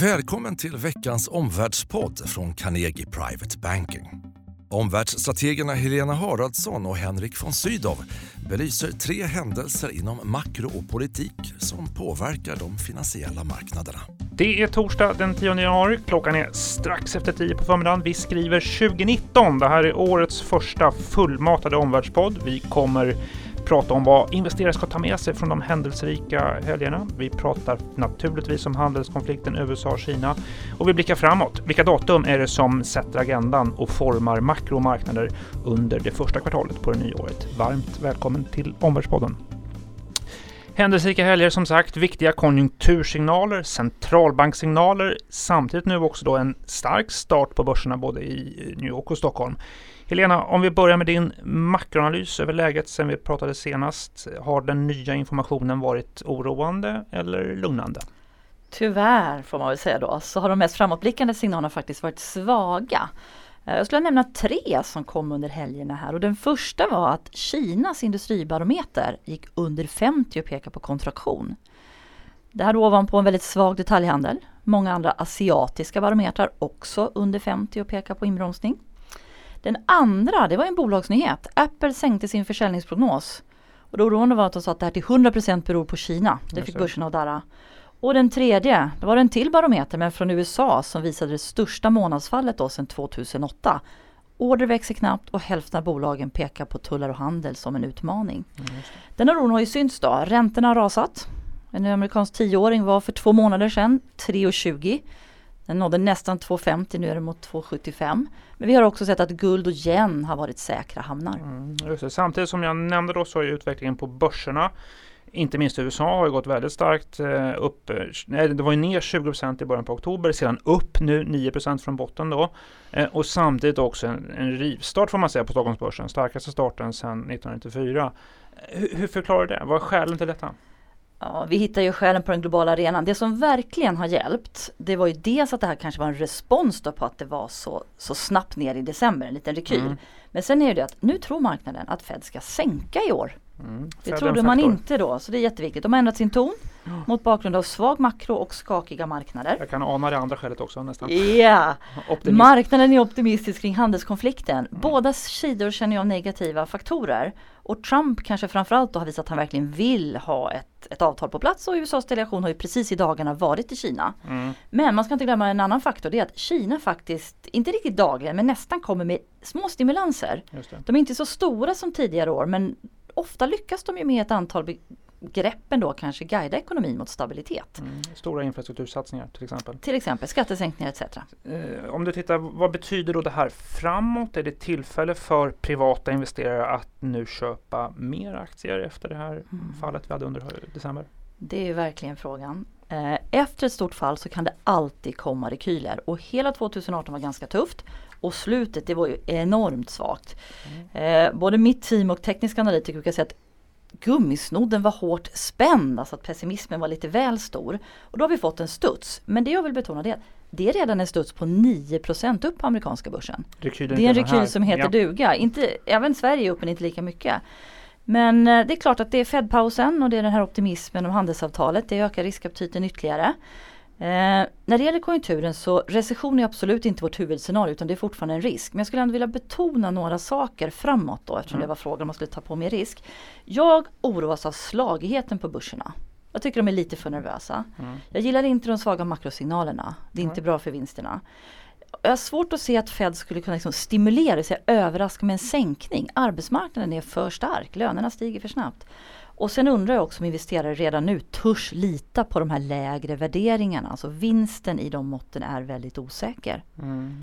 Välkommen till veckans omvärldspodd från Carnegie Private Banking. Omvärldsstrategerna Helena Haraldsson och Henrik von Sydow belyser tre händelser inom makro och politik som påverkar de finansiella marknaderna. Det är torsdag den 10 januari. Klockan är strax efter 10 på förmiddagen. Vi skriver 2019. Det här är årets första fullmatade omvärldspodd. Vi kommer prata om vad investerare ska ta med sig från de händelserika helgerna. Vi pratar naturligtvis om handelskonflikten USA-Kina och vi blickar framåt. Vilka datum är det som sätter agendan och formar makromarknader under det första kvartalet på det nya året? Varmt välkommen till Omvärldspodden. Händelserika helger som sagt, viktiga konjunktursignaler, centralbanksignaler, samtidigt nu också då en stark start på börserna både i New York och Stockholm. Helena, om vi börjar med din makroanalys över läget sedan vi pratade senast. Har den nya informationen varit oroande eller lugnande? Tyvärr får man väl säga då, så har de mest framåtblickande signalerna faktiskt varit svaga. Eh, jag skulle nämna tre som kom under helgerna här och den första var att Kinas industribarometer gick under 50 och pekar på kontraktion. Det här ovanpå en väldigt svag detaljhandel. Många andra asiatiska barometrar också under 50 och pekar på inbromsning. Den andra, det var en bolagsnyhet. Apple sänkte sin försäljningsprognos. Och det oroande var att de sa att det här till 100% beror på Kina. Det fick börsen att darra. Och den tredje, det var en till barometer men från USA som visade det största månadsfallet då sedan 2008. Order växer knappt och hälften av bolagen pekar på tullar och handel som en utmaning. Mm, den oron har ju synts då. Räntorna har rasat. En amerikansk tioåring var för två månader sedan 3,20. Den nådde nästan 2,50, nu är det mot 2,75. Men vi har också sett att guld och yen har varit säkra hamnar. Mm, Samtidigt som jag nämnde då så är utvecklingen på börserna inte minst USA har gått väldigt starkt eh, upp. Nej, det var ju ner 20% i början på oktober, sedan upp nu 9% från botten då. Eh, och samtidigt också en, en rivstart får man säga på Stockholmsbörsen, starkaste starten sedan 1994. Hur, hur förklarar du det? Vad är skälen till detta? Ja, vi hittar ju skälen på den globala arenan. Det som verkligen har hjälpt det var ju dels att det här kanske var en respons på att det var så, så snabbt ner i december, en liten rekyl. Mm. Men sen är det att nu tror marknaden att Fed ska sänka i år. Mm. Det trodde man inte då, så det är jätteviktigt. De har ändrat sin ton mm. mot bakgrund av svag makro och skakiga marknader. Jag kan ana det andra skälet också nästan. Yeah. marknaden är optimistisk kring handelskonflikten. Mm. Båda sidor känner av negativa faktorer. Och Trump kanske framförallt då har visat att han verkligen vill ha ett, ett avtal på plats och USAs delegation har ju precis i dagarna varit i Kina. Mm. Men man ska inte glömma en annan faktor, det är att Kina faktiskt, inte riktigt dagligen, men nästan kommer med små stimulanser. De är inte så stora som tidigare år men ofta lyckas de ju med ett antal greppen då kanske guida ekonomin mot stabilitet. Mm, stora infrastruktursatsningar till exempel. Till exempel skattesänkningar etc. Eh, om du tittar, vad betyder då det här framåt? Är det tillfälle för privata investerare att nu köpa mer aktier efter det här mm. fallet vi hade under december? Det är verkligen frågan. Eh, efter ett stort fall så kan det alltid komma rekyler och hela 2018 var ganska tufft och slutet det var ju enormt svagt. Mm. Eh, både mitt team och tekniska analytiker brukar säga att gummisnodden var hårt spänd, alltså att pessimismen var lite väl stor. Och då har vi fått en studs. Men det jag vill betona det är att det är redan en studs på 9% upp på amerikanska börsen. Rekylen det är en rekyl som heter ja. duga. Inte, även Sverige är upp men inte lika mycket. Men eh, det är klart att det är Fed-pausen och det är den här optimismen om handelsavtalet. Det ökar riskaptiten ytterligare. Eh, när det gäller konjunkturen så recession är absolut inte vårt huvudscenario utan det är fortfarande en risk. Men jag skulle ändå vilja betona några saker framåt då eftersom mm. det var frågan om man skulle ta på mer risk. Jag oroas av slagigheten på börserna. Jag tycker de är lite för nervösa. Mm. Jag gillar inte de svaga makrosignalerna. Det är mm. inte bra för vinsterna. Jag har svårt att se att Fed skulle kunna liksom stimulera, sig överraska med en sänkning. Arbetsmarknaden är för stark, lönerna stiger för snabbt. Och sen undrar jag också om investerare redan nu törs lita på de här lägre värderingarna. Alltså vinsten i de måtten är väldigt osäker. Mm.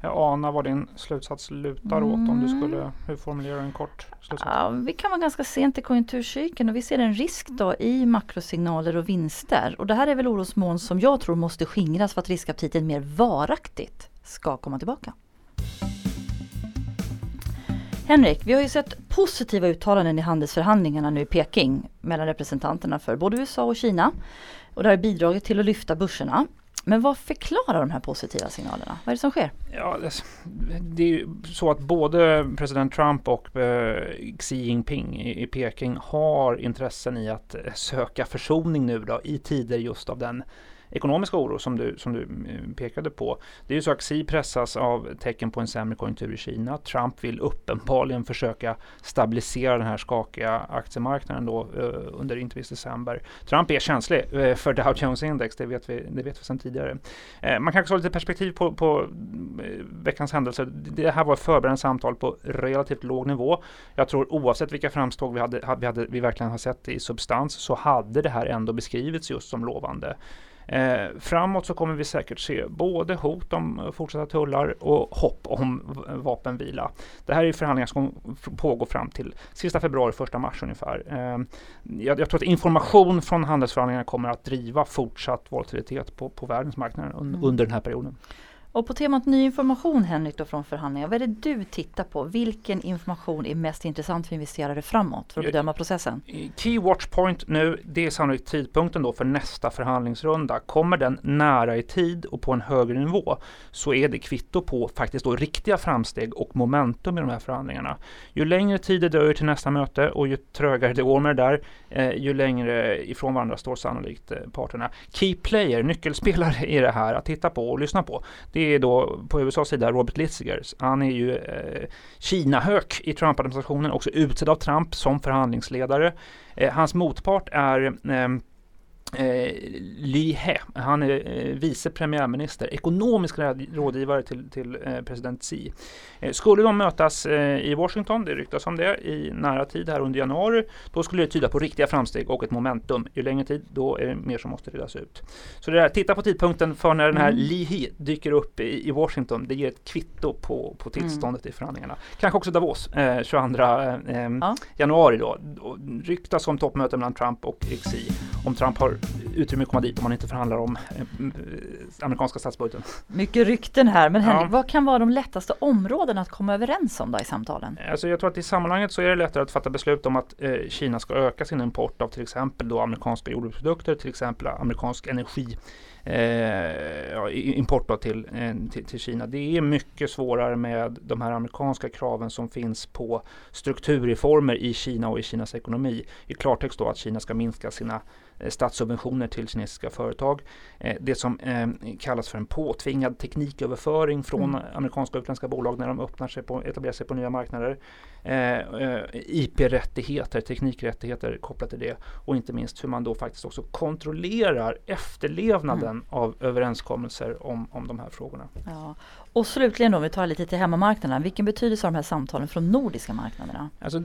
Jag anar vad din slutsats lutar mm. åt om du skulle, hur formulerar du en kort slutsats? Ja, vi kan vara ganska sent i konjunkturcykeln och vi ser en risk då i makrosignaler och vinster. Och det här är väl orosmoln som jag tror måste skingras för att riskaptiten mer varaktigt ska komma tillbaka. Henrik, vi har ju sett positiva uttalanden i handelsförhandlingarna nu i Peking mellan representanterna för både USA och Kina. Och det har bidragit till att lyfta börserna. Men vad förklarar de här positiva signalerna? Vad är det som sker? Ja, det är ju så att både president Trump och eh, Xi Jinping i Peking har intressen i att eh, söka försoning nu då i tider just av den ekonomiska oro som du, som du eh, pekade på. Det är ju så att Xi pressas av tecken på en sämre konjunktur i Kina. Trump vill uppenbarligen försöka stabilisera den här skakiga aktiemarknaden då eh, under inte minst december. Trump är känslig eh, för Dow Jones Index, det vet vi, det vet vi sedan tidigare. Eh, man kan också ha lite perspektiv på, på eh, veckans händelser. Det här var ett förberedande samtal på relativt låg nivå. Jag tror oavsett vilka framsteg vi, hade, vi, hade, vi verkligen har sett i substans så hade det här ändå beskrivits just som lovande. Eh, framåt så kommer vi säkert se både hot om fortsatta tullar och hopp om vapenvila. Det här är förhandlingar som pågår fram till sista februari, första mars ungefär. Eh, jag, jag, tror att information från handelsförhandlingarna kommer att driva fortsatt volatilitet på, på världsmarknaden un, mm. under den här perioden. Och på temat ny information Henrik då från förhandlingar, vad är det du tittar på? Vilken information är mest intressant för investerare framåt för att bedöma processen? Key watch point nu, det är sannolikt tidpunkten då för nästa förhandlingsrunda. Kommer den nära i tid och på en högre nivå så är det kvitto på faktiskt då riktiga framsteg och momentum i de här förhandlingarna. Ju längre tid det dröjer till nästa möte och ju trögare det går med det där, eh, ju längre ifrån varandra står sannolikt eh, parterna. Key player, nyckelspelare i det här att titta på och lyssna på. Det är då på USAs sida Robert Litziger. Han är ju eh, Kina-hök i Trump-administrationen, också utsedd av Trump som förhandlingsledare. Eh, hans motpart är eh, Eh, Ly He, han är eh, vice premiärminister, ekonomisk rådgivare till, till eh, president Xi. Eh, skulle de mötas eh, i Washington, det ryktas om det, i nära tid här under januari, då skulle det tyda på riktiga framsteg och ett momentum. Ju längre tid, då är det mer som måste redas ut. Så det där, titta på tidpunkten för när den här mm. Lee He dyker upp i, i, Washington. Det ger ett kvitto på, på tillståndet mm. i förhandlingarna. Kanske också Davos, eh, 22 ja. januari då. Ryktas om toppmöte mellan Trump och Xi. Om Trump har utrymme att komma dit om man inte förhandlar om eh, amerikanska statsbudgeten. Mycket rykten här, men Henrik, ja. vad kan vara de lättaste områdena att komma överens om då i samtalen? Alltså jag tror att i sammanhanget så är det lättare att fatta beslut om att eh, Kina ska öka sin import av till exempel då amerikanska jordbruksprodukter, till exempel amerikansk energi eh, import till, eh, till, till, Kina. Det är mycket svårare med de här amerikanska kraven som finns på strukturreformer i Kina och i Kinas ekonomi. I klartext då att Kina ska minska sina Eh, statssubventioner till kinesiska företag. Eh, det som eh, kallas för en påtvingad tekniköverföring från mm. amerikanska och utländska bolag när de öppnar sig på, etablerar sig på nya marknader. IP-rättigheter, teknikrättigheter kopplat till det och inte minst hur man då faktiskt också kontrollerar efterlevnaden mm. Av överenskommelser om, om de här frågorna. Ja. Och slutligen då, om vi tar lite till hemmamarknaden. Vilken betydelse har de här samtalen de nordiska marknaderna? Alltså,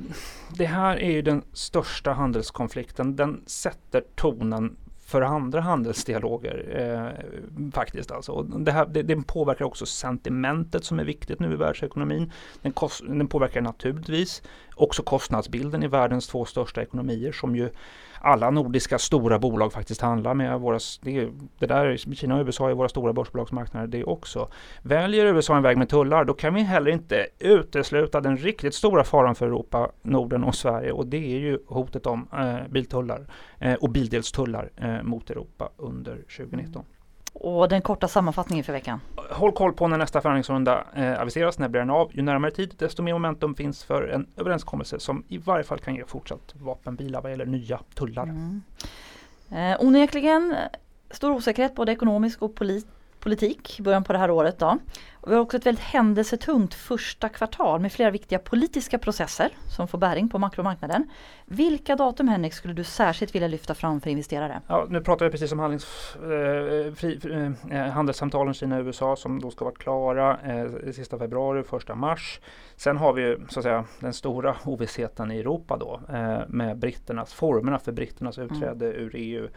det här är ju den största handelskonflikten. Den sätter tonen för andra handelsdialoger eh, faktiskt. Alltså. Det, här, det, det, påverkar också sentimentet som är viktigt nu i världsekonomin. Den, kost, den påverkar naturligtvis också kostnadsbilden i världens två största ekonomier som ju alla nordiska stora bolag faktiskt handlar med. Våra, det, det där, Kina och USA är våra stora börsbolagsmarknader det också. Väljer USA en väg med tullar då kan vi heller inte utesluta den riktigt stora faran för Europa, Norden och Sverige och det är ju hotet om eh, biltullar eh, och bildelstullar eh, mot Europa under 2019. Och den korta sammanfattningen för veckan? Håll koll på när nästa förhandlingsrunda eh, aviseras. När blir den av? Ju närmare tid, desto mer momentum finns för en överenskommelse som i varje fall kan ge fortsatt vapenvila vad gäller nya tullar. Mm. Eh, onekligen stor osäkerhet både ekonomisk och polit politik i början på det här året. Då. Och vi har också ett väldigt händelsetungt första kvartal med flera viktiga politiska processer som får bäring på makromarknaden. Vilka datum Henrik skulle du särskilt vilja lyfta fram för investerare? Ja, nu pratar vi precis om handlings, eh, fri, eh, handelssamtalen Kina och USA som då ska vara klara eh, sista februari, första mars. Sen har vi så att säga den stora ovissheten i Europa då eh, med britternas, formerna för britternas utträde mm. ur EU.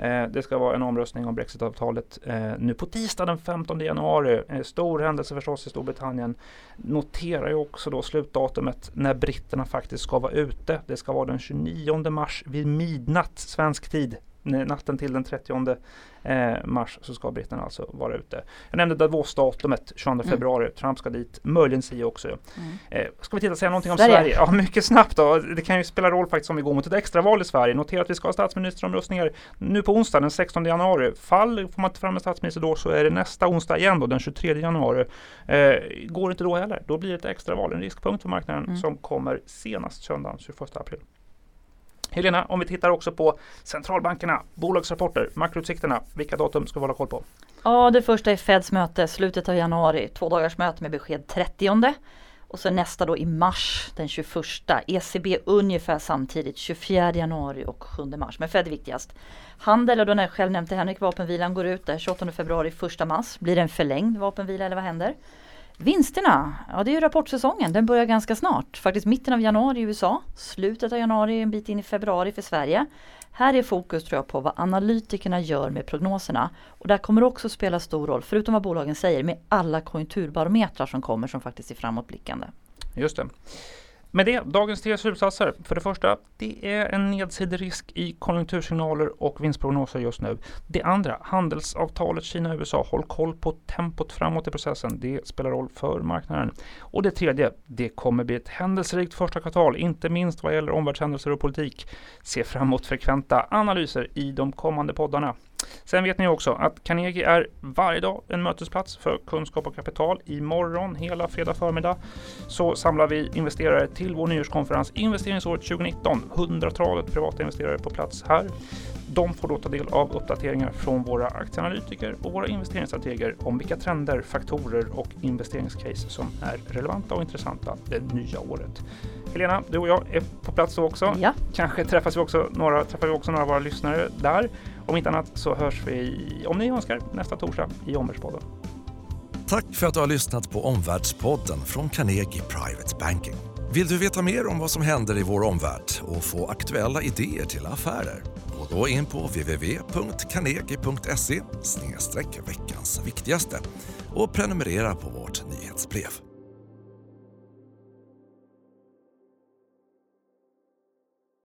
Eh, det ska vara en omröstning om Brexitavtalet eh, nu på tisdag den 15 januari. Eh, stor händelse förstås i Storbritannien. Noterar ju också då slutdatumet när britterna faktiskt ska vara ute. Det ska vara den 29 mars vid midnatt svensk tid natten till den 30 eh, mars så ska britterna alltså vara ute. Jag nämnde Davos-datumet 22 mm. februari. Trump ska dit, möjligen Sia också. Mm. Eh, ska vi titta och säga någonting om Sverige? Sverige? Ja, mycket snabbt då. Det kan ju spela roll faktiskt om vi går mot ett extraval i Sverige. Notera att vi ska ha statsministeromröstningar nu på onsdag den 16 januari. Fall får man inte fram en statsminister då så är det nästa onsdag igen då den 23 januari. Eh, går inte då heller. Då blir det ett extraval, en riskpunkt för marknaden mm. som kommer senast söndagen 21 april. Helena, om vi tittar också på centralbankerna, bolagsrapporter, makroutsikterna, vilka datum ska vi hålla koll på? Ja, det första är Feds möte slutet av januari, två dagars möte med besked 30. Och sen nästa då i mars den 21. ECB ungefär samtidigt 24 januari och 7 mars. Men Fed är viktigast. Handel, och då när jag själv nämnde Henrik, vapenvilan går ut där 28 februari, 1 mars. Blir det en förlängd vapenvila eller vad händer? Vinsterna, ja det är ju rapportsäsongen, den börjar ganska snart. Faktiskt mitten av januari i USA, slutet av januari, en bit in i februari för Sverige. Här är fokus tror jag på vad analytikerna gör med prognoserna. Och där kommer det också spela stor roll, förutom vad bolagen säger, med alla konjunkturbarometrar som kommer som faktiskt är framåtblickande. Just det. Med det, dagens tre slutsatser. För det första, det är en nedsiderisk i konjunktursignaler och vinstprognoser just nu. Det andra, handelsavtalet Kina-USA. Håll koll på tempot framåt i processen. Det spelar roll för marknaden. Och det tredje, det kommer bli ett händelserikt första kvartal, inte minst vad gäller omvärldshändelser och politik. Se framåt frekventa analyser i de kommande poddarna. Sen vet ni också att Carnegie är varje dag en mötesplats för kunskap och kapital. Imorgon hela fredag förmiddag så samlar vi investerare till vår nyårskonferens Investeringsåret 2019. Hundratalet privata investerare på plats här. De får då ta del av uppdateringar från våra aktieanalytiker och våra investeringsstrateger om vilka trender, faktorer och investeringscase som är relevanta och intressanta det nya året. Helena, du och jag är på plats då också. Ja. Kanske träffas vi också några, träffar vi också några av våra lyssnare där. Om inte annat så hörs vi, om ni önskar, nästa torsdag i Omvärldspodden. Tack för att du har lyssnat på Omvärldspodden från Carnegie Private Banking. Vill du veta mer om vad som händer i vår omvärld och få aktuella idéer till affärer? Gå då in på www.carnegie.se veckans viktigaste och prenumerera på vårt nyhetsbrev.